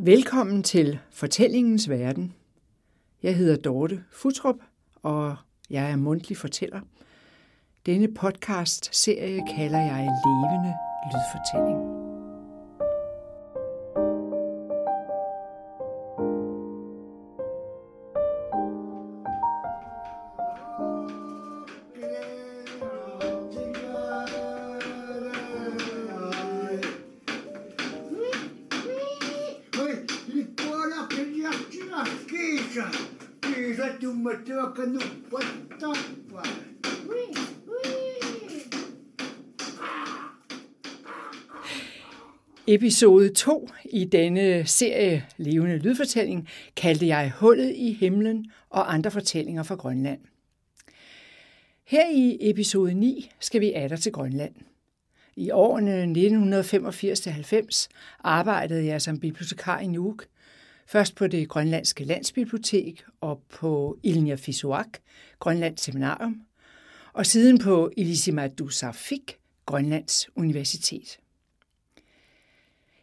Velkommen til Fortællingens Verden. Jeg hedder Dorte Futrup, og jeg er mundtlig fortæller. Denne podcast-serie kalder jeg Levende Lydfortælling. Episode 2 i denne serie Levende Lydfortælling kaldte jeg Hullet i himlen og andre fortællinger fra Grønland. Her i episode 9 skal vi atter til Grønland. I årene 1985-90 arbejdede jeg som bibliotekar i Nuuk, først på det grønlandske landsbibliotek og på Ilniafisuak, Grønlands Seminarium, og siden på Ilisimatusarfik, Grønlands Universitet.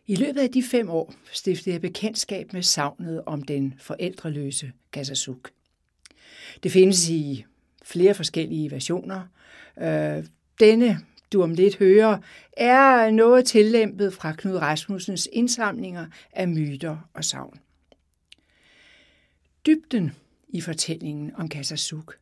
I løbet af de fem år stiftede jeg bekendtskab med savnet om den forældreløse Kasasuk. Det findes i flere forskellige versioner. Øh, denne, du om lidt hører, er noget tillæmpet fra Knud Rasmussens indsamlinger af myter og savn. Dybden i fortællingen om Kasasuk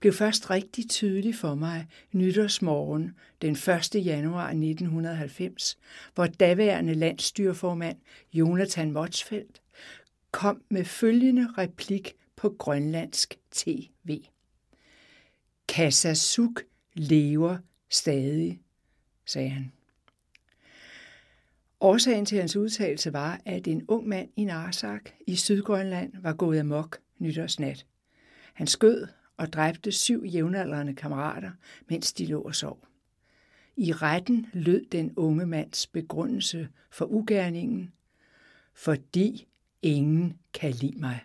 blev først rigtig tydelig for mig nytårsmorgen den 1. januar 1990, hvor daværende landstyrformand Jonathan Motsfeldt kom med følgende replik på grønlandsk tv. Kassasuk lever stadig, sagde han. Årsagen til hans udtalelse var, at en ung mand i Narsak i Sydgrønland var gået amok nytårsnat. Han skød og dræbte syv jævnaldrende kammerater, mens de lå og sov. I retten lød den unge mands begrundelse for ugerningen, fordi ingen kan lide mig.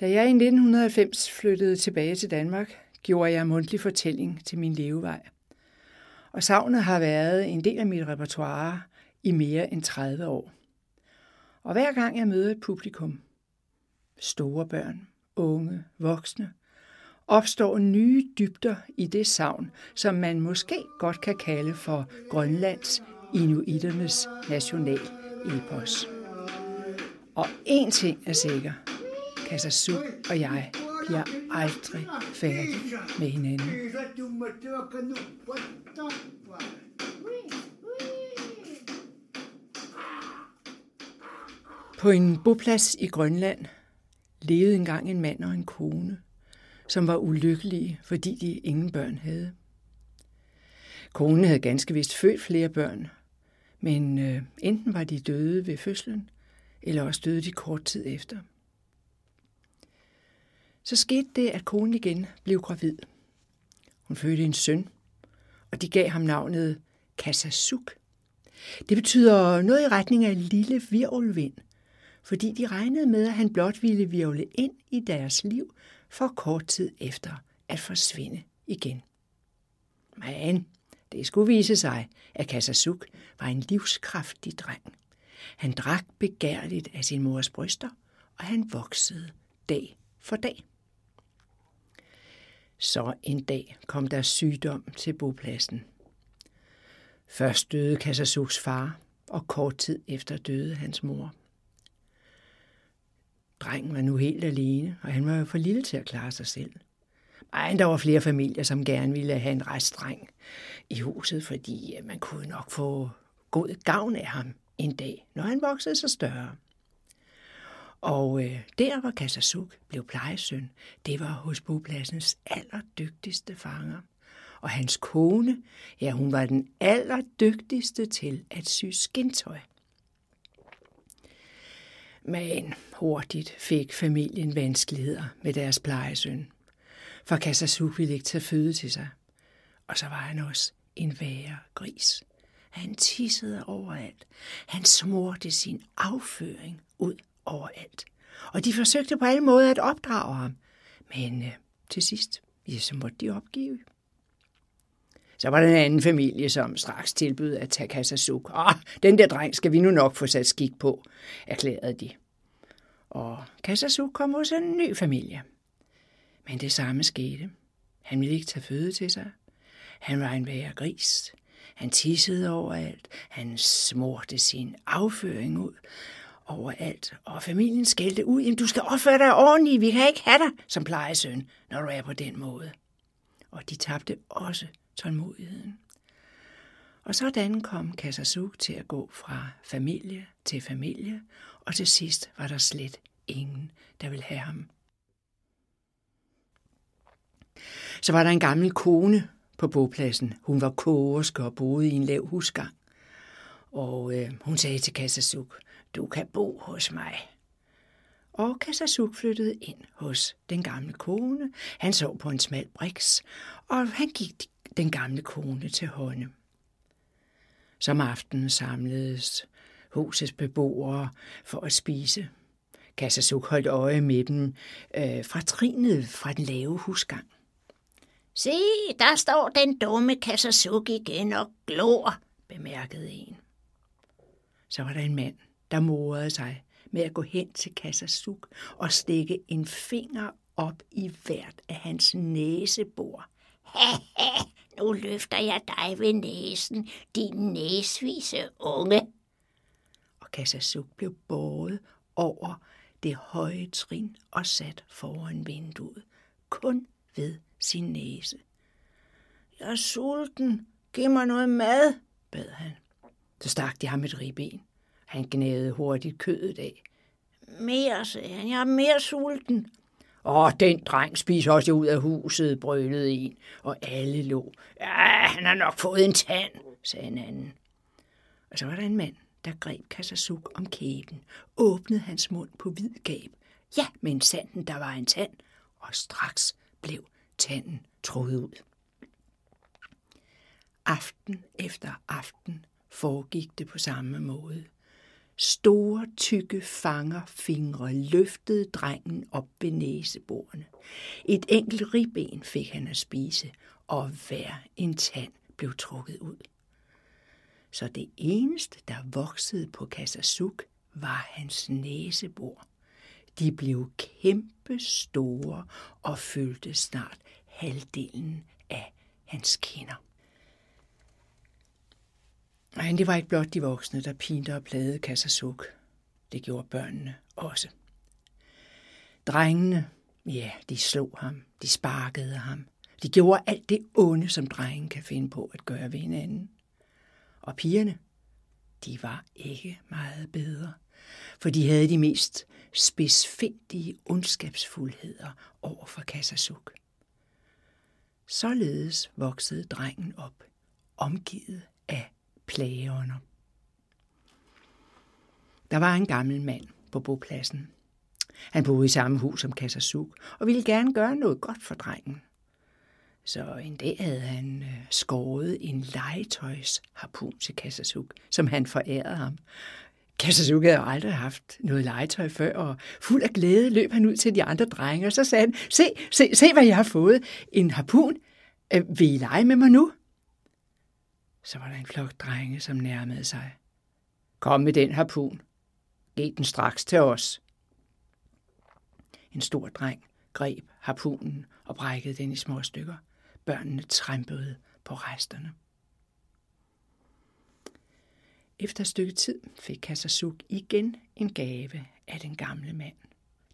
Da jeg i 1990 flyttede tilbage til Danmark, gjorde jeg mundtlig fortælling til min levevej. Og savnet har været en del af mit repertoire i mere end 30 år. Og hver gang jeg møder et publikum, store børn, unge, voksne, opstår nye dybder i det savn, som man måske godt kan kalde for Grønlands inuiternes national epos. Og én ting er sikker. Kasasuk og jeg bliver aldrig færdige med hinanden. På en boplads i Grønland levede engang en mand og en kone, som var ulykkelige, fordi de ingen børn havde. Konen havde ganske vist født flere børn, men øh, enten var de døde ved fødslen, eller også døde de kort tid efter. Så skete det, at konen igen blev gravid. Hun fødte en søn, og de gav ham navnet Kasasuk. Det betyder noget i retning af lille virvelvind – fordi de regnede med, at han blot ville virvle ind i deres liv for kort tid efter at forsvinde igen. Men det skulle vise sig, at Kasasuk var en livskraftig dreng. Han drak begærligt af sin mors bryster, og han voksede dag for dag. Så en dag kom der sygdom til bopladsen. Først døde Kasasuks far, og kort tid efter døde hans mor. Drengen var nu helt alene, og han var jo for lille til at klare sig selv. Men der var flere familier, som gerne ville have en restdreng i huset, fordi man kunne nok få god gavn af ham en dag, når han voksede sig større. Og øh, der, hvor Kasasuk blev plejesøn, det var hos bopladsens allerdygtigste fanger. Og hans kone, ja, hun var den allerdygtigste til at sy skintøj. Men hurtigt fik familien vanskeligheder med deres plejesøn. For Kasasuk ville ikke tage føde til sig. Og så var han også en værre gris. Han tissede overalt. Han smurte sin afføring ud overalt. Og de forsøgte på alle måder at opdrage ham. Men øh, til sidst, ja, så måtte de opgive. Så var der en anden familie, som straks tilbød at tage Kassasuk. Ah, den der dreng skal vi nu nok få sat skik på, erklærede de. Og Kassasuk kom hos en ny familie. Men det samme skete. Han ville ikke tage føde til sig. Han var en værre gris. Han tissede overalt. Han smurte sin afføring ud overalt. Og familien skældte ud. Jamen, du skal opføre dig ordentligt. Vi kan ikke have dig som plejesøn, når du er på den måde. Og de tabte også tålmodigheden. Og sådan kom Kassasuk til at gå fra familie til familie, og til sidst var der slet ingen, der ville have ham. Så var der en gammel kone på bogpladsen. Hun var kogerske og boede i en lav husgang. Og øh, hun sagde til Kassasuk, du kan bo hos mig. Og Kassasuk flyttede ind hos den gamle kone. Han sov på en smal briks, og han gik den gamle kone til hånde. Som aftenen samledes husets beboere for at spise. Kassasuk holdt øje med dem øh, fra trinet fra den lave husgang. Se, der står den dumme Kassasuk igen og glor, bemærkede en. Så var der en mand, der morede sig med at gå hen til Kassasuk og stikke en finger op i hvert af hans næsebor nu løfter jeg dig ved næsen, din næsvise unge. Og Kassasuk blev båret over det høje trin og sat foran vinduet, kun ved sin næse. Jeg er sulten. Giv mig noget mad, bad han. Så stak de ham et ribben. Han gnævede hurtigt kødet af. Mere, sagde han. Jeg er mere sulten. Åh, den dreng spiser også ud af huset, brølede en, og alle lå. Ja, han har nok fået en tand, sagde en anden. Og så var der en mand, der greb Kassasuk om kæben, åbnede hans mund på hvid gab. Ja, men sanden, der var en tand, og straks blev tanden troet ud. Aften efter aften foregik det på samme måde. Store, tykke fangerfingre løftede drengen op ved næseborene. Et enkelt ribben fik han at spise, og hver en tand blev trukket ud. Så det eneste, der voksede på Kassasuk, var hans næsebor. De blev kæmpe store og fyldte snart halvdelen af hans kinder. Men det var ikke blot de voksne, der pinte og plagede Kassasuk. Det gjorde børnene også. Drengene, ja, de slog ham, de sparkede ham. De gjorde alt det onde, som drengen kan finde på at gøre ved hinanden. Og pigerne, de var ikke meget bedre, for de havde de mest spidsfindige ondskabsfuldheder over for Kassasuk. Således voksede drengen op, omgivet af plageånder. Der var en gammel mand på bopladsen. Han boede i samme hus som Kassasuk og ville gerne gøre noget godt for drengen. Så en dag havde han øh, skåret en legetøjsharpun til Kassasuk, som han forærede ham. Kassasuk havde aldrig haft noget legetøj før, og fuld af glæde løb han ud til de andre drenge, og så sagde han, se, se, se hvad jeg har fået, en harpun. Øh, vil I lege med mig nu? Så var der en flok drenge, som nærmede sig. Kom med den harpun. Giv den straks til os. En stor dreng greb harpunen og brækkede den i små stykker. Børnene trampede på resterne. Efter et stykke tid fik Kassasuk igen en gave af den gamle mand.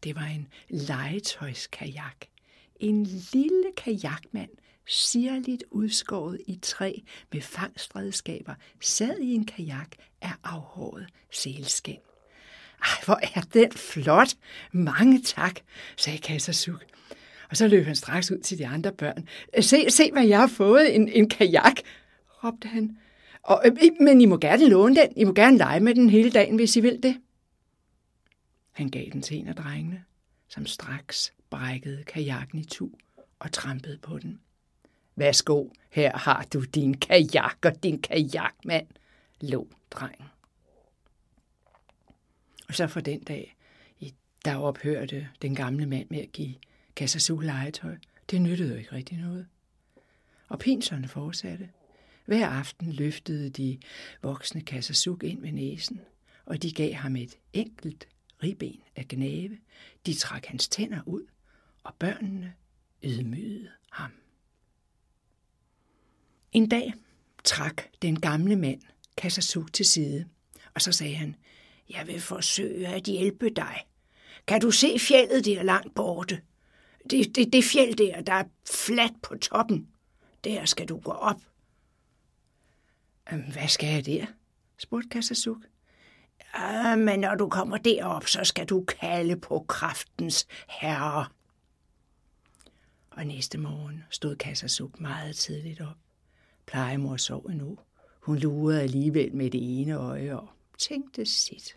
Det var en legetøjskajak. En lille kajakmand, sirligt udskåret i træ med fangstredskaber, sad i en kajak af afhåret sælskin. Ej, hvor er den flot! Mange tak, sagde Kassasuk. Og så løb han straks ud til de andre børn. Se, se, hvad jeg har fået, en, en kajak, råbte han. Og, øh, men I må gerne låne den. I må gerne lege med den hele dagen, hvis I vil det. Han gav den til en af drengene, som straks brækkede kajakken i tu og trampede på den. Værsgo, her har du din kajak og din kajakmand, lå drengen. Og så for den dag, der ophørte den gamle mand med at give Kassasu legetøj. Det nyttede jo ikke rigtig noget. Og pinserne fortsatte. Hver aften løftede de voksne Kassasuk ind med næsen, og de gav ham et enkelt ribben af gnave. De trak hans tænder ud, og børnene ydmygede ham. En dag trak den gamle mand Kassasuk til side, og så sagde han, jeg vil forsøge at hjælpe dig. Kan du se fjellet der langt borte? Det, det, det fjeld der, der er fladt på toppen. Der skal du gå op. Hvad skal jeg der? spurgte Kassasuk. Ja, ah, men når du kommer derop, så skal du kalde på kraftens herre. Og næste morgen stod Kassasuk meget tidligt op. Plejemor sov endnu. Hun lurede alligevel med det ene øje og tænkte sit.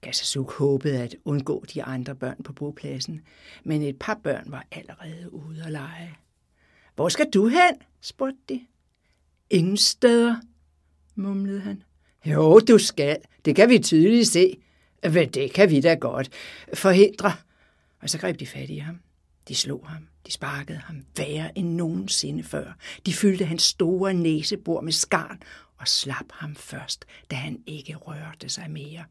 Gassasuk håbede at undgå de andre børn på bopladsen, men et par børn var allerede ude at lege. Hvor skal du hen? spurgte de. Ingen steder, mumlede han. Jo, du skal. Det kan vi tydeligt se. Men det kan vi da godt. Forhindre. Og så greb de fat i ham. De slog ham. De sparkede ham værre end nogensinde før. De fyldte hans store næsebor med skarn og slap ham først, da han ikke rørte sig mere.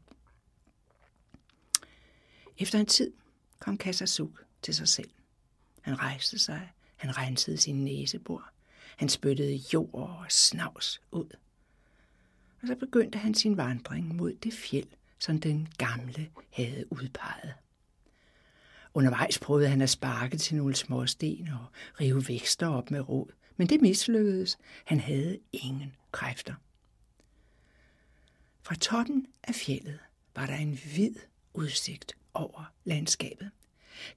Efter en tid kom Kassasuk til sig selv. Han rejste sig, han rensede sin næsebor, han spyttede jord og snavs ud. Og så begyndte han sin vandring mod det fjeld, som den gamle havde udpeget. Undervejs prøvede han at sparke til nogle småsten og rive vækster op med rod, men det mislykkedes. Han havde ingen kræfter. Fra toppen af fjellet var der en hvid udsigt over landskabet.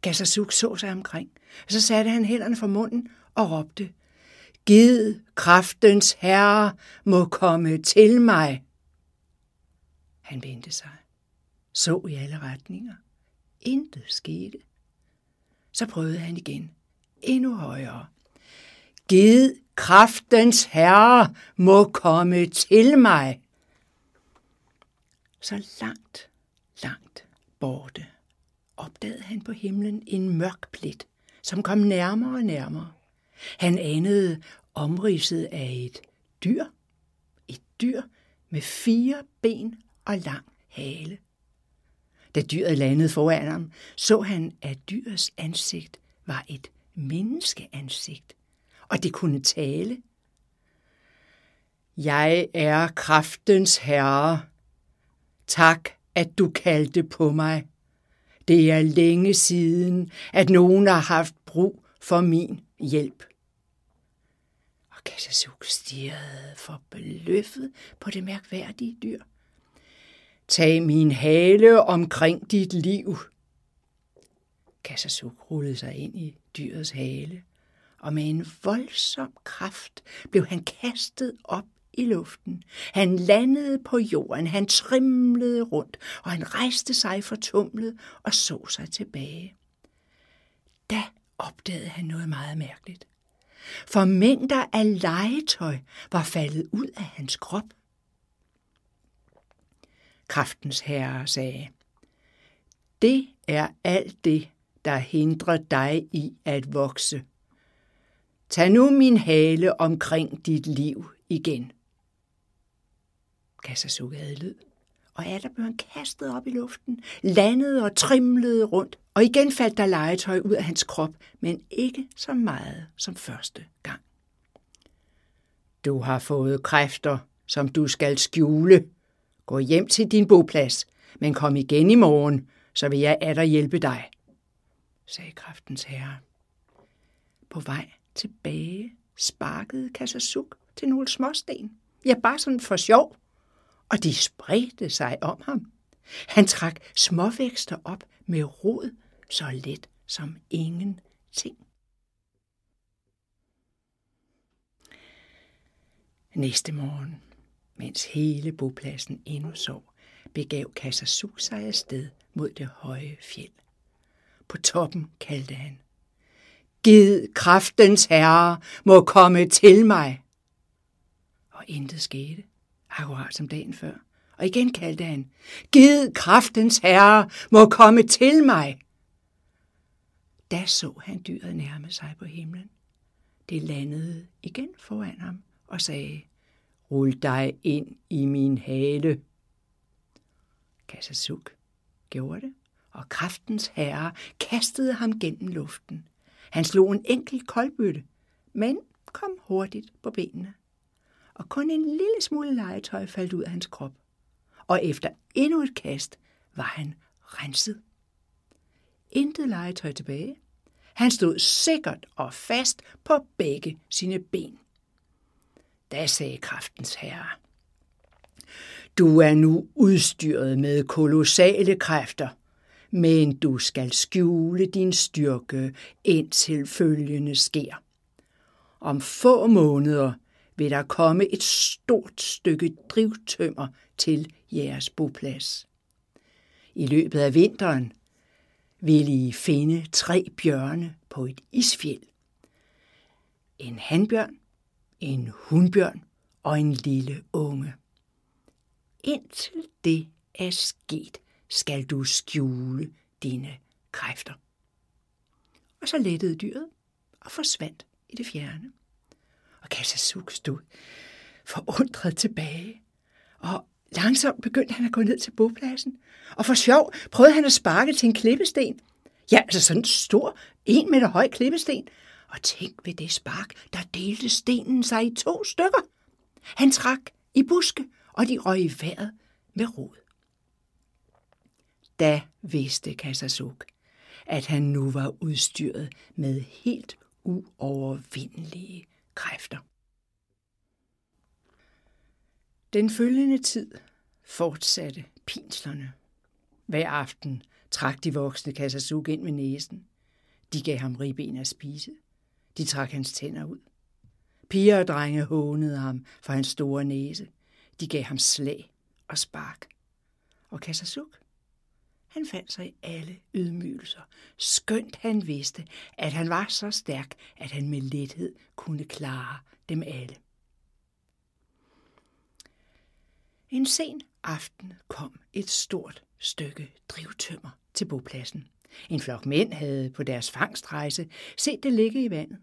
Gassasuk så sig omkring, og så satte han hænderne for munden og råbte, Gid kraftens herre må komme til mig. Han vendte sig, så i alle retninger. Intet skete. Så prøvede han igen, endnu højere. Gid kraftens herre må komme til mig. Så langt, langt borte opdagede han på himlen en mørk plet, som kom nærmere og nærmere. Han anede omridset af et dyr. Et dyr med fire ben og lang hale. Da dyret landede foran ham, så han, at dyrets ansigt var et menneskeansigt, og det kunne tale. Jeg er kraftens herre. Tak, at du kaldte på mig. Det er længe siden, at nogen har haft brug for min hjælp. Og Kassasuk stirrede forbløffet på det mærkværdige dyr. Tag min hale omkring dit liv. Kassasuk rullede sig ind i dyrets hale, og med en voldsom kraft blev han kastet op i luften. Han landede på jorden, han trimlede rundt, og han rejste sig fortumlet og så sig tilbage. Da opdagede han noget meget mærkeligt. For mængder af legetøj var faldet ud af hans krop. Kraftens herre sagde, det er alt det, der hindrer dig i at vokse. Tag nu min hale omkring dit liv igen. Kassasuk havde lyd, og atter blev han kastet op i luften, landede og trimlede rundt, og igen faldt der legetøj ud af hans krop, men ikke så meget som første gang. Du har fået kræfter, som du skal skjule. Gå hjem til din boplads, men kom igen i morgen, så vil jeg atter hjælpe dig, sagde kraftens herre. På vej tilbage sparkede Kassasuk til nogle småsten. Ja, bare sådan for sjov og de spredte sig om ham. Han trak småvækster op med rod så let som ingenting. Næste morgen, mens hele bopladsen endnu sov, begav Kassasu sig afsted mod det høje fjeld. På toppen kaldte han, Gid kraftens herre må komme til mig. Og intet skete, akkurat som dagen før. Og igen kaldte han, Gid kraftens herre må komme til mig. Da så han dyret nærme sig på himlen. Det landede igen foran ham og sagde, Rul dig ind i min hale. Kassasuk gjorde det, og kraftens herre kastede ham gennem luften. Han slog en enkelt koldbøtte, men kom hurtigt på benene. Og kun en lille smule legetøj faldt ud af hans krop. Og efter endnu et kast var han renset. Intet legetøj tilbage. Han stod sikkert og fast på begge sine ben. Da sagde kraftens herre, du er nu udstyret med kolossale kræfter, men du skal skjule din styrke, indtil følgende sker. Om få måneder vil der komme et stort stykke drivtømmer til jeres boplads. I løbet af vinteren vil I finde tre bjørne på et isfjeld. En hanbjørn, en hundbjørn og en lille unge. Indtil det er sket, skal du skjule dine kræfter. Og så lettede dyret og forsvandt i det fjerne. Og Kassasuk stod forundret tilbage, og langsomt begyndte han at gå ned til bopladsen. Og for sjov prøvede han at sparke til en klippesten. Ja, altså sådan en stor, en meter høj klippesten. Og tænk ved det spark, der delte stenen sig i to stykker. Han trak i buske, og de røg i vejret med rod. Da vidste Kassasuk, at han nu var udstyret med helt uovervindelige kræfter. Den følgende tid fortsatte pinslerne. Hver aften trak de voksne Kassasuk ind med næsen. De gav ham ribben at spise. De trak hans tænder ud. Piger og drenge hånede ham for hans store næse. De gav ham slag og spark. Og Kassasuk, han fandt sig i alle ydmygelser, skønt han vidste, at han var så stærk, at han med lethed kunne klare dem alle. En sen aften kom et stort stykke drivtømmer til bopladsen. En flok mænd havde på deres fangstrejse set det ligge i vandet,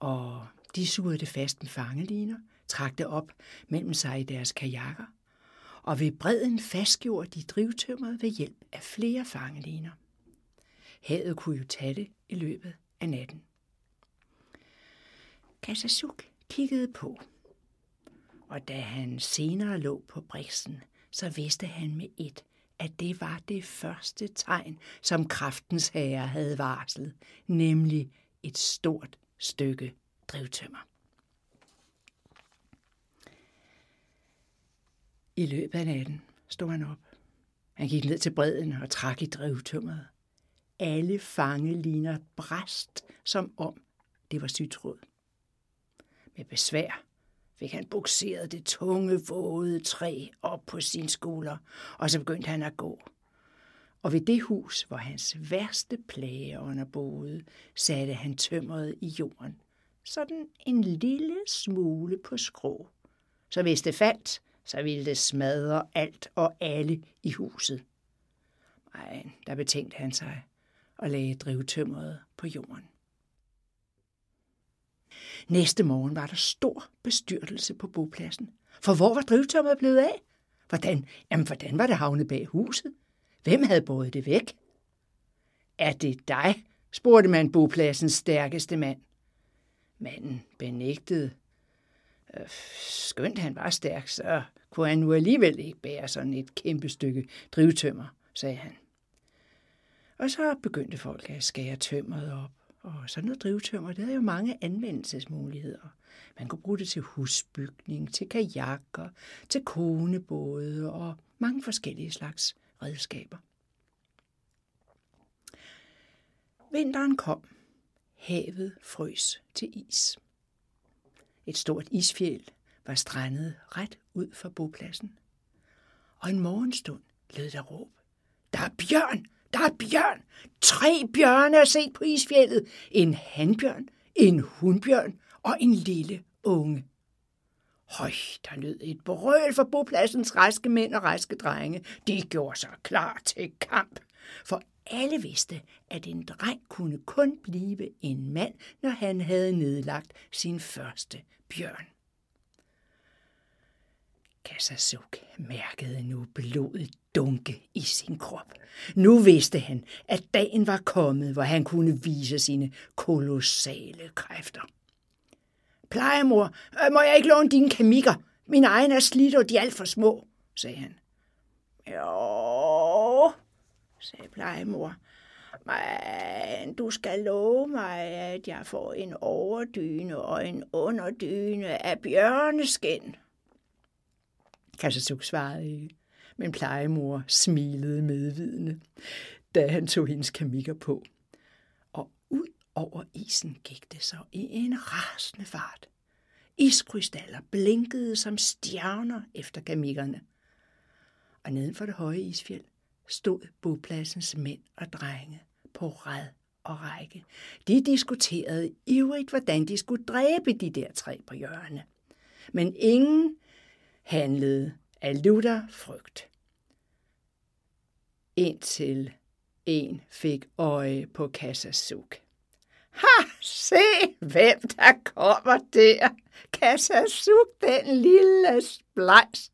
og de sugede det fast med fangeliner, trak det op mellem sig i deres kajakker, og ved bredden fastgjorde de drivtømmeret ved hjælp af flere fangeliner. Havet kunne jo tage det i løbet af natten. Kassasuk kiggede på, og da han senere lå på briksen, så vidste han med et, at det var det første tegn, som kraftens herre havde varslet, nemlig et stort stykke drivtømmer. I løbet af natten stod han op. Han gik ned til bredden og trak i drivtømmeret. Alle fangeliner bræst, som om det var sytråd. Med besvær fik han bukseret det tunge, våde træ op på sin skulder, og så begyndte han at gå. Og ved det hus, hvor hans værste plageånder boede, satte han tømmeret i jorden, sådan en lille smule på skrå. Så hvis det faldt, så ville det smadre alt og alle i huset. Nej, der betænkte han sig og lagde drivtømmeret på jorden. Næste morgen var der stor bestyrtelse på bopladsen. For hvor var drivtømmeret blevet af? Hvordan, jamen, hvordan var det havnet bag huset? Hvem havde båret det væk? Er det dig? spurgte man bopladsens stærkeste mand. Manden benægtede. Øh, skønt han var stærk, så kunne han nu alligevel ikke bære sådan et kæmpe stykke drivtømmer, sagde han. Og så begyndte folk at skære tømmeret op. Og sådan noget drivtømmer, det havde jo mange anvendelsesmuligheder. Man kunne bruge det til husbygning, til kajakker, til konebåde og mange forskellige slags redskaber. Vinteren kom. Havet frøs til is. Et stort isfjeld var strandet ret ud for bopladsen. Og en morgenstund lød der råb. Der er bjørn! Der er bjørn! Tre bjørne er set på isfjellet. En hanbjørn, en hundbjørn og en lille unge. Høj, der lød et brøl for bopladsens raske mænd og raske drenge. De gjorde sig klar til kamp. For alle vidste, at en dreng kunne kun blive en mand, når han havde nedlagt sin første bjørn. Kassasuk mærkede nu blodet dunke i sin krop. Nu vidste han, at dagen var kommet, hvor han kunne vise sine kolossale kræfter. Plejemor, øh, må jeg ikke låne dine kamikker? Min egen er slidt, og de er alt for små, sagde han. Jo, sagde plejemor. Men du skal love mig, at jeg får en overdyne og en underdyne af bjørneskin. Kassasuk svarede ikke, men plejemor smilede medvidende, da han tog hendes kamikker på. Og ud over isen gik det så i en rasende fart. Iskrystaller blinkede som stjerner efter kamikkerne. Og neden for det høje isfjeld stod bopladsens mænd og drenge på ræd og række. De diskuterede ivrigt, hvordan de skulle dræbe de der tre på hjørne. Men ingen handlede af lutter frygt. Indtil en fik øje på Kassasuk. Ha, se hvem der kommer der. Kassasuk, den lille splejs,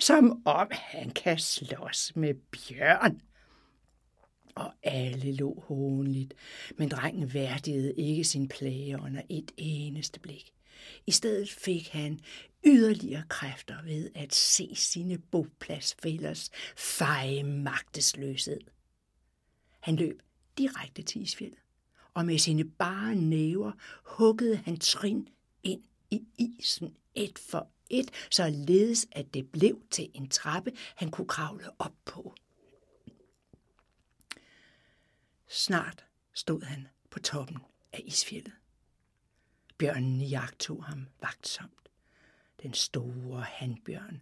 som om han kan slås med bjørn. Og alle lå hånligt, men drengen værdigede ikke sin plage under et eneste blik. I stedet fik han yderligere kræfter ved at se sine bopladsfælders feje magtesløshed. Han løb direkte til isfjellet, og med sine bare næver huggede han trin ind i isen et for et, således at det blev til en trappe, han kunne kravle op på. Snart stod han på toppen af isfjellet. Bjørnen jagtog ham vagtsomt. Den store handbjørn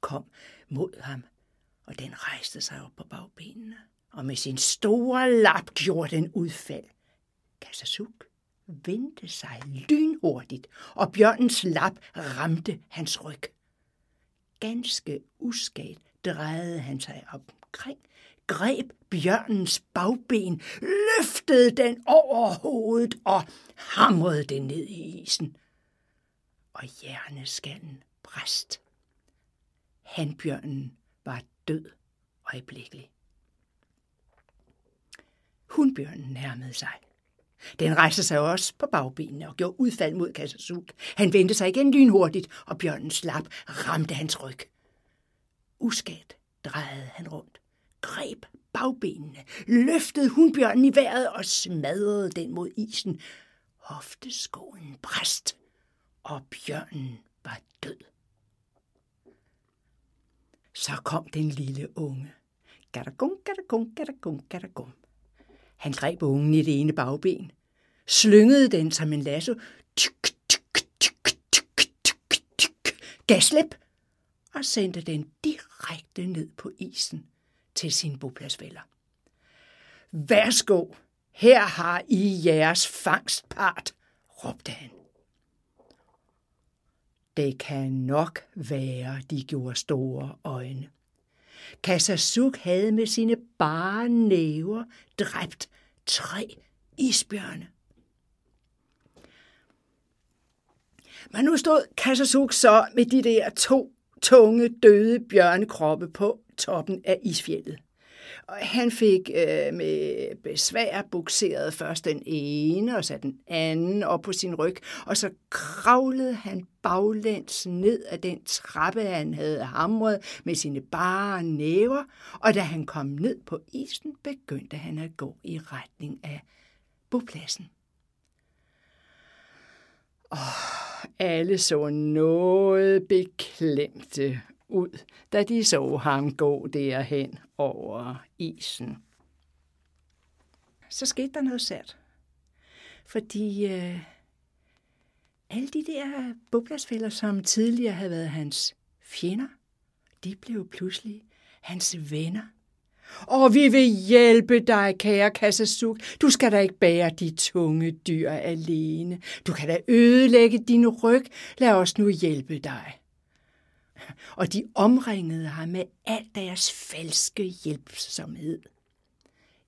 kom mod ham, og den rejste sig op på bagbenene, og med sin store lap gjorde den udfald. Kassasuk vendte sig lynhurtigt, og bjørnens lap ramte hans ryg. Ganske uskadt drejede han sig omkring, greb bjørnens bagben, løftede den over hovedet og hamrede den ned i isen. Og hjerneskallen bræst. Hanbjørnen var død øjeblikkelig. Hundbjørnen nærmede sig. Den rejste sig også på bagbenene og gjorde udfald mod Kassasuk. Han vendte sig igen lynhurtigt, og bjørnen slap ramte hans ryg. Uskat drejede han rundt, greb bagbenene, løftede hundbjørnen i vejret og smadrede den mod isen. Hofteskålen bræst, og bjørnen var død. Så kom den lille unge. Gadagum, gadagum, gadagum, gadagum. Han greb ungen i det ene bagben, slyngede den som en lasso, tyk, tyk, tyk, tyk, tyk, tyk, gaslip, og sendte den direkte ned på isen til sin bopladsfælder. Værsgo, her har I jeres fangstpart, råbte han. Det kan nok være, de gjorde store øjne. Kassasuk havde med sine bare næver dræbt tre isbjørne. Men nu stod Kassasuk så med de der to tunge, døde bjørnekroppe på toppen af isfjellet. Og han fik øh, med besvær bukseret først den ene og så den anden op på sin ryg, og så kravlede han baglæns ned af den trappe, han havde hamret med sine bare næver, og da han kom ned på isen, begyndte han at gå i retning af bopladsen. Oh, alle så noget beklemte ud, da de så ham gå derhen over isen. Så skete der noget sært, fordi øh, alle de der boblasfælder, som tidligere havde været hans fjender, de blev pludselig hans venner. Og vi vil hjælpe dig, kære Kassasuk. Du skal da ikke bære de tunge dyr alene. Du kan da ødelægge din ryg. Lad os nu hjælpe dig. Og de omringede ham med al deres falske hjælpsomhed.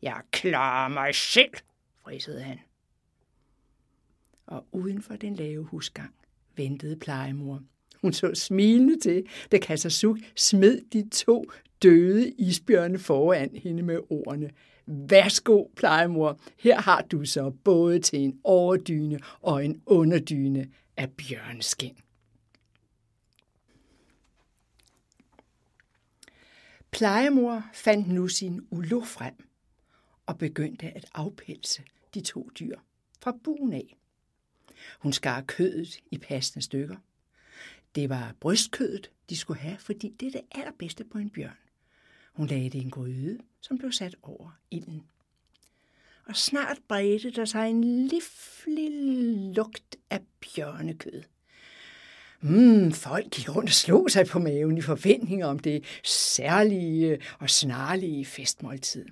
Jeg klarer mig selv, frisede han. Og uden for den lave husgang ventede plejemor. Hun så smilende til, da Kassasuk smed de to døde isbjørne foran hende med ordene. Værsgo, plejemor, her har du så både til en overdyne og en underdyne af bjørneskin. Plejemor fandt nu sin ulo frem og begyndte at afpelse de to dyr fra buen af. Hun skar kødet i passende stykker. Det var brystkødet, de skulle have, fordi det er det allerbedste på en bjørn. Hun lagde det i en gryde, som blev sat over ilden. Og snart bredte der sig en livlig lugt af bjørnekød. Mm, folk gik rundt og slog sig på maven i forventning om det særlige og snarlige festmåltid.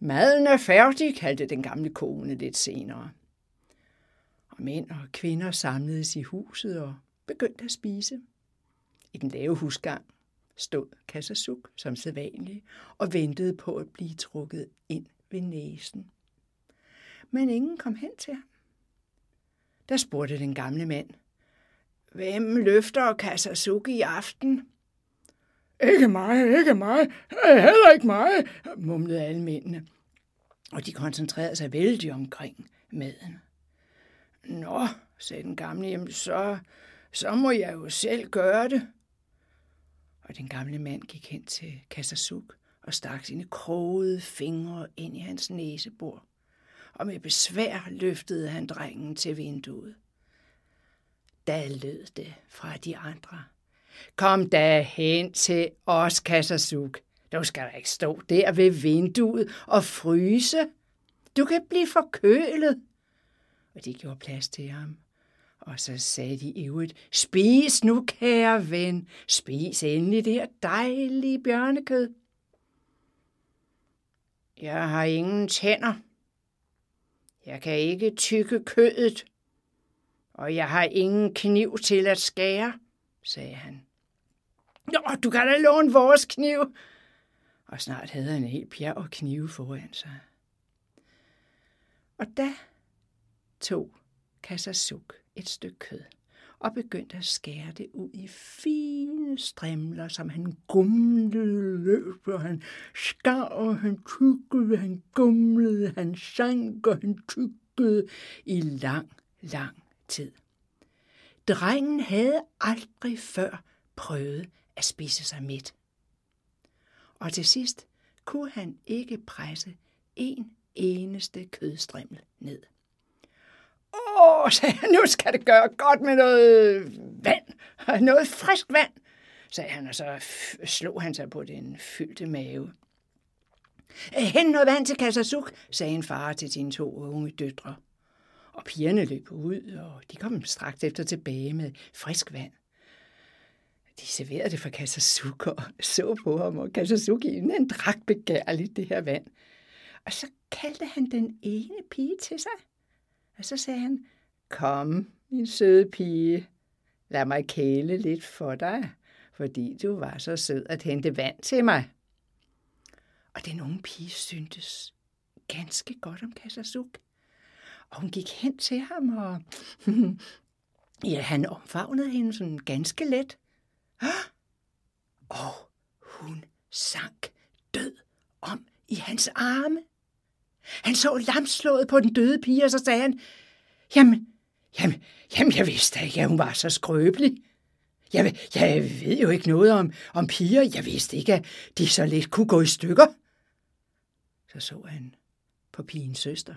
Maden er færdig, kaldte den gamle kone lidt senere. Og mænd og kvinder samledes i huset og begyndte at spise. I den lave husgang stod Kassasuk som sædvanlig og ventede på at blive trukket ind ved næsen. Men ingen kom hen til ham. Der spurgte den gamle mand, Hvem løfter Kassasuk i aften? Ikke mig, ikke mig, heller ikke mig, mumlede alle mændene, og de koncentrerede sig vældig omkring maden. Nå, sagde den gamle, jamen så, så må jeg jo selv gøre det. Og den gamle mand gik hen til Kassasuk og stak sine krogede fingre ind i hans næsebor, og med besvær løftede han drengen til vinduet. Da lød det fra de andre. Kom da hen til os, Kassasuk. Du skal da ikke stå der ved vinduet og fryse. Du kan blive forkølet. Og de gjorde plads til ham. Og så sagde de ivrigt, spis nu, kære ven, spis endelig det her dejlige bjørnekød. Jeg har ingen tænder. Jeg kan ikke tykke kødet, og jeg har ingen kniv til at skære, sagde han. Nå, du kan da låne vores kniv. Og snart havde han en helt bjerg og knive foran sig. Og da tog Kassasuk et stykke kød og begyndte at skære det ud i fine strimler, som han gumlede løb, og han skar, og han tykkede, han gumlede, han sank, og han tykkede i lang, lang tid. Drengen havde aldrig før prøvet at spise sig midt. Og til sidst kunne han ikke presse en eneste kødstrimmel ned. Åh, sagde han, nu skal det gøre godt med noget vand, noget frisk vand, sagde han, og så slog han sig på den fyldte mave. Hen noget vand til Kassasuk, sagde en far til sine to unge døtre. Og pigerne løb ud, og de kom straks efter tilbage med frisk vand. De serverede det for Kassasuk og så på ham, og Kassasuk han drak begærligt det her vand. Og så kaldte han den ene pige til sig. Og så sagde han, kom, min søde pige, lad mig kæle lidt for dig, fordi du var så sød at hente vand til mig. Og den unge pige syntes ganske godt om Kassasuk. Og hun gik hen til ham, og ja, han omfavnede hende sådan ganske let. Og hun sank død om i hans arme. Han så lamslået på den døde pige, og så sagde han, jamen, jamen, jamen jeg vidste ikke, at hun var så skrøbelig. Jeg, jeg ved jo ikke noget om, om piger. Jeg vidste ikke, at de så lidt kunne gå i stykker. Så så han på pigens søster,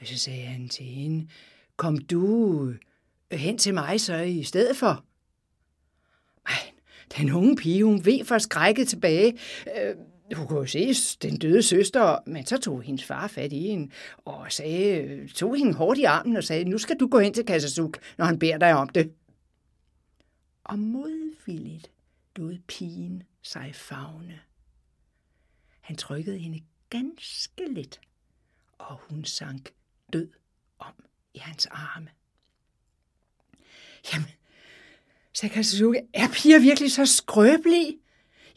og så sagde han til hende, kom du hen til mig så i stedet for? Men den unge pige, hun ved for skrækket tilbage. Øh, hun kunne se den døde søster, men så tog hendes far fat i hende og sagde, tog hende hårdt i armen og sagde, nu skal du gå hen til Kassasuk, når han beder dig om det. Og modvilligt lod pigen sig fagne. Han trykkede hende ganske let, og hun sank død om i hans arme. Jamen, sagde Kazuki, er piger virkelig så skrøbelige?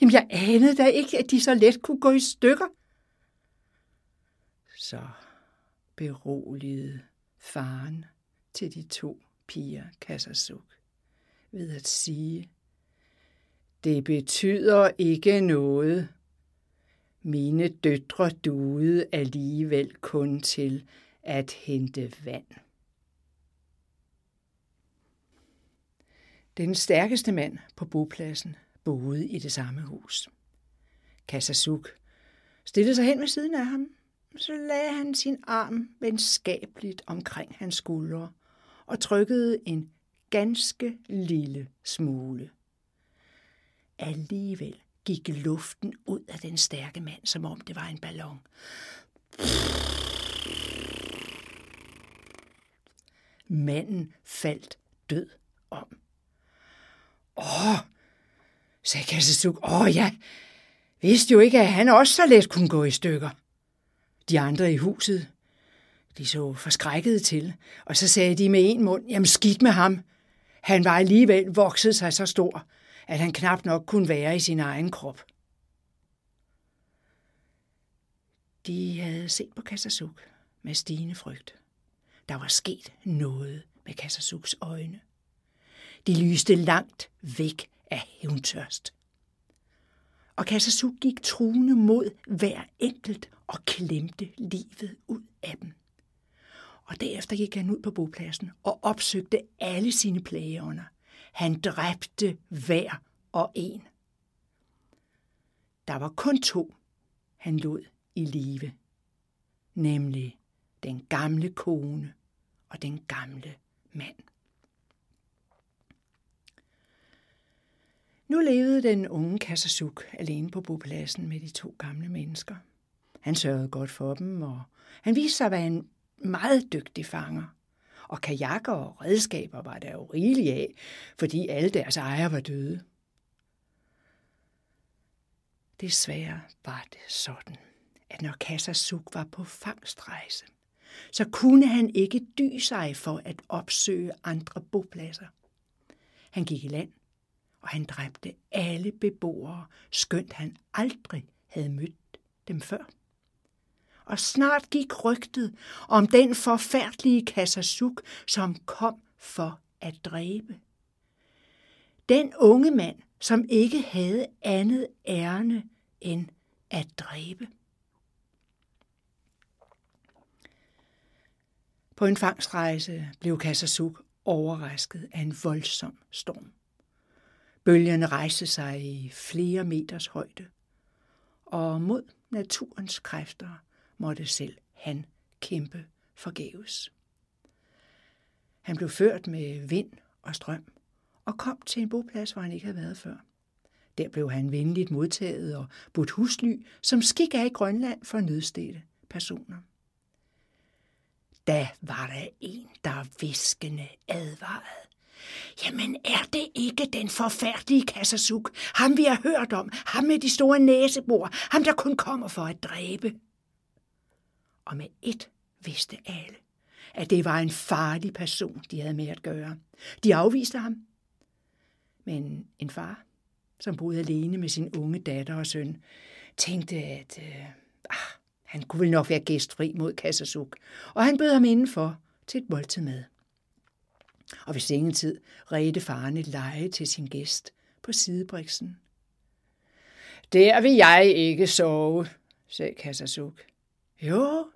Jamen, jeg anede da ikke, at de så let kunne gå i stykker. Så beroligede faren til de to piger Kassasuk ved at sige, det betyder ikke noget. Mine døtre duede alligevel kun til at hente vand. Den stærkeste mand på bopladsen boede i det samme hus. Kasasuk stillede sig hen ved siden af ham. Så lagde han sin arm venskabeligt omkring hans skuldre og trykkede en ganske lille smule. Alligevel gik luften ud af den stærke mand, som om det var en ballon. Manden faldt død om. Åh, sagde Kassesuk. Altså Åh, ja, vidste jo ikke, at han også så let kunne gå i stykker. De andre i huset, de så forskrækkede til, og så sagde de med en mund, jamen skidt med ham. Han var alligevel vokset sig så stor, at han knap nok kunne være i sin egen krop. De havde set på Kassasuk med stigende frygt. Der var sket noget med Kassasuks øjne. De lyste langt væk af hævntørst. Og Kassasuk gik truende mod hver enkelt og klemte livet ud af dem. Og derefter gik han ud på bopladsen og opsøgte alle sine plageånder. Han dræbte hver og en. Der var kun to, han lod i live, nemlig den gamle kone og den gamle mand. Nu levede den unge Kassasuk alene på bopladsen med de to gamle mennesker. Han sørgede godt for dem, og han viste sig at være en meget dygtig fanger. Og kajakker og redskaber var der jo rigeligt af, fordi alle deres ejere var døde. Desværre var det sådan, at når Kassasuk var på fangstrejse, så kunne han ikke dy sig for at opsøge andre bopladser. Han gik i land, og han dræbte alle beboere, skønt han aldrig havde mødt dem før. Og snart gik rygtet om den forfærdelige Kassasuk, som kom for at dræbe. Den unge mand, som ikke havde andet ærne end at dræbe. På en fangstrejse blev Kassasuk overrasket af en voldsom storm. Bølgerne rejste sig i flere meters højde, og mod naturens kræfter måtte selv han kæmpe forgæves. Han blev ført med vind og strøm og kom til en boplads, hvor han ikke havde været før. Der blev han venligt modtaget og budt husly, som skik af i Grønland for nødstede personer. Da var der en, der viskende advarede. Jamen er det ikke den forfærdelige Kassasuk, ham vi har hørt om, ham med de store næsebor, ham der kun kommer for at dræbe? Og med et vidste alle, at det var en farlig person, de havde med at gøre. De afviste ham. Men en far, som boede alene med sin unge datter og søn, tænkte, at øh, ah, han kunne vel nok være gæstfri mod Kassasuk, og han bød ham indenfor til et måltid med. Og ved sengetid redte faren et leje til sin gæst på sidebriksen. Der vil jeg ikke sove, sagde Kassasuk. Jo,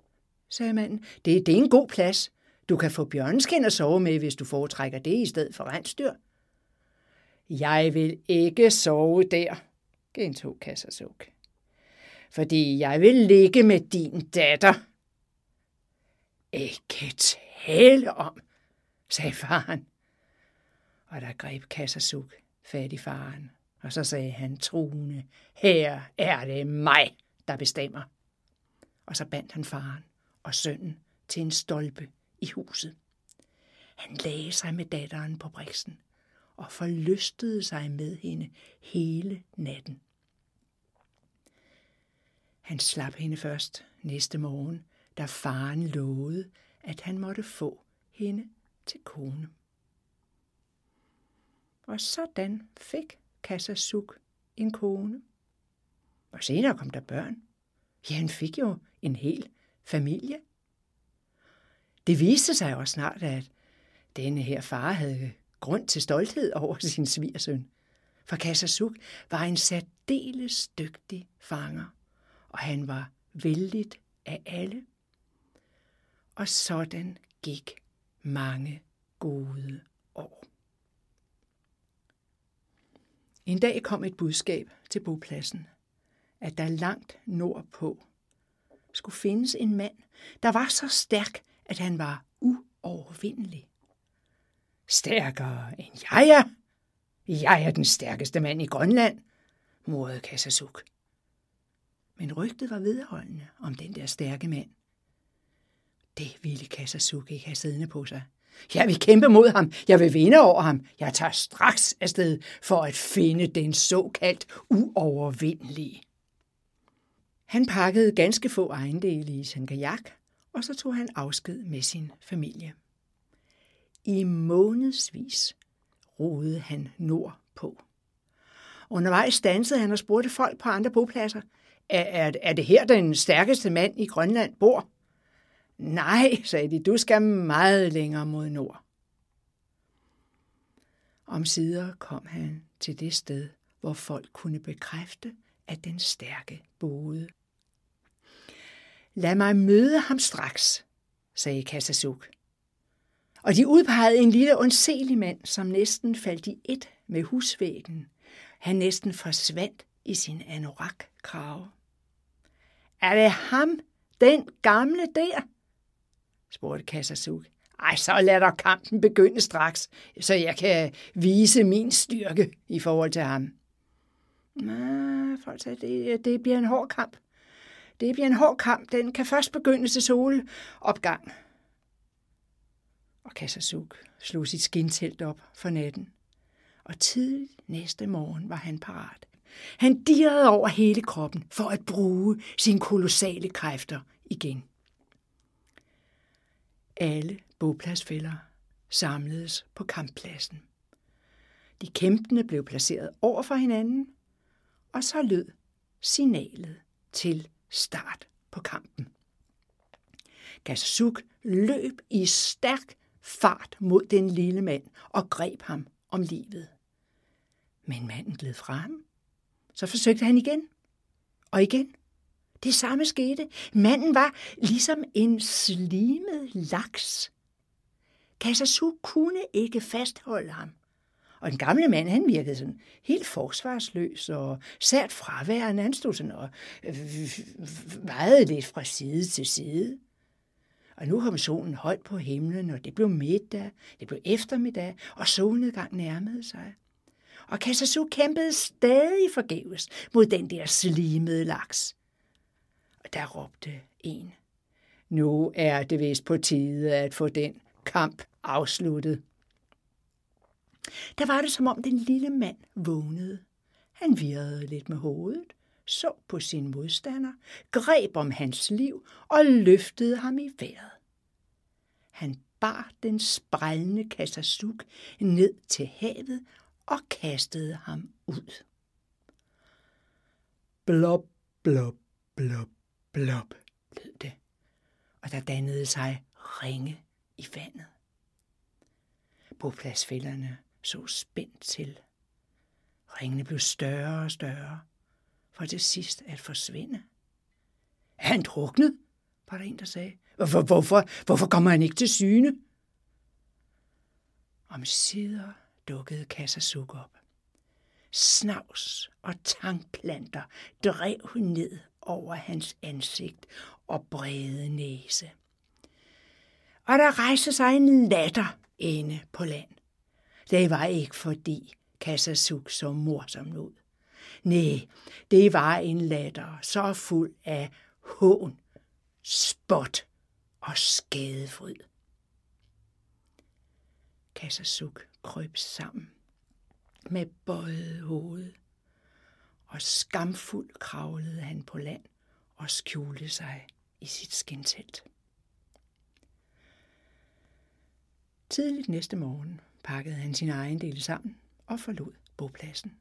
sagde manden, det, det er en god plads. Du kan få bjørneskin at sove med, hvis du foretrækker det i stedet for rensdyr. Jeg vil ikke sove der, gentog Kassasuk. Fordi jeg vil ligge med din datter. Ikke tale om, sagde faren. Og der greb Kassasuk fat i faren, og så sagde han truende, her er det mig, der bestemmer. Og så bandt han faren og sønnen til en stolpe i huset. Han lagde sig med datteren på briksen og forlystede sig med hende hele natten. Han slap hende først næste morgen, da faren lovede, at han måtte få hende til kone. Og sådan fik Kassasuk en kone. Og senere kom der børn. Ja, han fik jo en hel familie. Det viste sig også snart, at denne her far havde grund til stolthed over sin svigersøn. For Kassasuk var en særdeles dygtig fanger, og han var vældigt af alle. Og sådan gik mange gode år. En dag kom et budskab til bopladsen, at der langt nordpå skulle findes en mand, der var så stærk, at han var uovervindelig. Stærkere end jeg er? Jeg er den stærkeste mand i Grønland, morede Kassasuk. Men rygtet var vedholdende om den der stærke mand. Det ville Kasasuke ikke have siddende på sig. Jeg vil kæmpe mod ham. Jeg vil vinde over ham. Jeg tager straks afsted for at finde den såkaldt uovervindelige. Han pakkede ganske få ejendele i sin kajak, og så tog han afsked med sin familie. I månedsvis roede han nordpå. Undervejs dansede han og spurgte folk på andre bopladser, er, er, er det her den stærkeste mand i Grønland bor? Nej, sagde de, du skal meget længere mod nord. Om sider kom han til det sted, hvor folk kunne bekræfte, at den stærke boede. Lad mig møde ham straks, sagde Kassasuk. Og de udpegede en lille ondselig mand, som næsten faldt i et med husvæggen. Han næsten forsvandt i sin anorak-krave. Er det ham, den gamle der? Spurgte Kassasuk. Ej, så lad dig kampen begynde straks, så jeg kan vise min styrke i forhold til ham. Nej, folk sagde, det, det bliver en hård kamp. Det bliver en hård kamp. Den kan først begynde til solopgang. Og Kassasuk slog sit skintelt op for natten. Og tidligt næste morgen var han parat. Han dirrede over hele kroppen for at bruge sine kolossale kræfter igen. Alle bopladsfælder samledes på kamppladsen. De kæmpende blev placeret over for hinanden, og så lød signalet til start på kampen. Gasuk løb i stærk fart mod den lille mand og greb ham om livet. Men manden gled fra ham. Så forsøgte han igen og igen. Det samme skete. Manden var ligesom en slimet laks. Kassasu kunne ikke fastholde ham. Og den gamle mand, han virkede sådan helt forsvarsløs og sært fraværende. Han stod sådan og vejede lidt fra side til side. Og nu kom solen højt på himlen, og det blev middag, det blev eftermiddag, og solnedgang nærmede sig. Og Kassasu kæmpede stadig forgæves mod den der slimede laks. Der råbte en. Nu er det vist på tide at få den kamp afsluttet. Der var det, som om den lille mand vågnede. Han virrede lidt med hovedet, så på sin modstander, greb om hans liv og løftede ham i vejret. Han bar den sprællende kassasuk ned til havet og kastede ham ud. Blop, blop, blop, blop, lød det, og der dannede sig ringe i vandet. Bopladsfælderne så spændt til. Ringene blev større og større, for til sidst at forsvinde. Er han druknet? var der en, der sagde. Hvorfor, hvorfor, hvorfor kommer han ikke til syne? Om sider dukkede Kassasuk op. Snavs og tangplanter drev ned over hans ansigt og brede næse. Og der rejste sig en latter inde på land. Det var ikke fordi Kassasuk så morsom ud. Nej, det var en latter så fuld af hån, spot og skadefryd. Kassasuk krøb sammen med bøjet hoved, og skamfuld kravlede han på land og skjulte sig i sit skintelt. Tidligt næste morgen pakkede han sin egen del sammen og forlod bopladsen.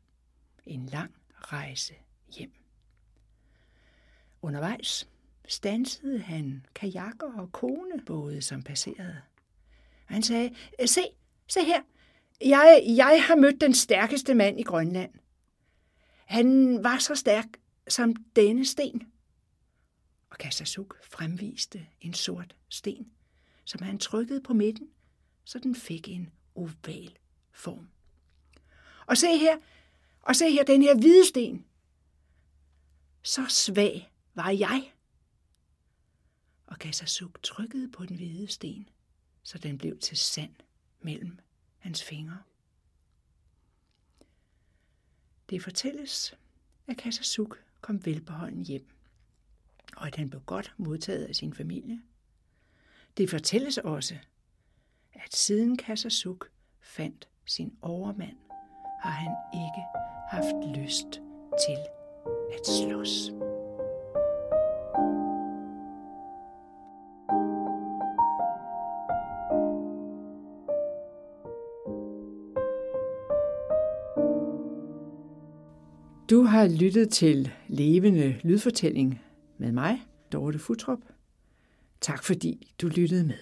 En lang rejse hjem. Undervejs stansede han kajakker og konebåde, som passerede. Han sagde, se, se her, jeg, jeg har mødt den stærkeste mand i Grønland. Han var så stærk som denne sten. Og Kasasuk fremviste en sort sten, som han trykkede på midten, så den fik en oval form. Og se her, og se her den her hvide sten. Så svag var jeg. Og Kasasuk trykkede på den hvide sten, så den blev til sand mellem hans fingre. Det fortælles, at Kasasuk kom velbeholden hjem, og at han blev godt modtaget af sin familie. Det fortælles også, at siden Kasasuk fandt sin overmand, har han ikke haft lyst til at slås. Du har lyttet til Levende Lydfortælling med mig, Dorte Futrup. Tak fordi du lyttede med.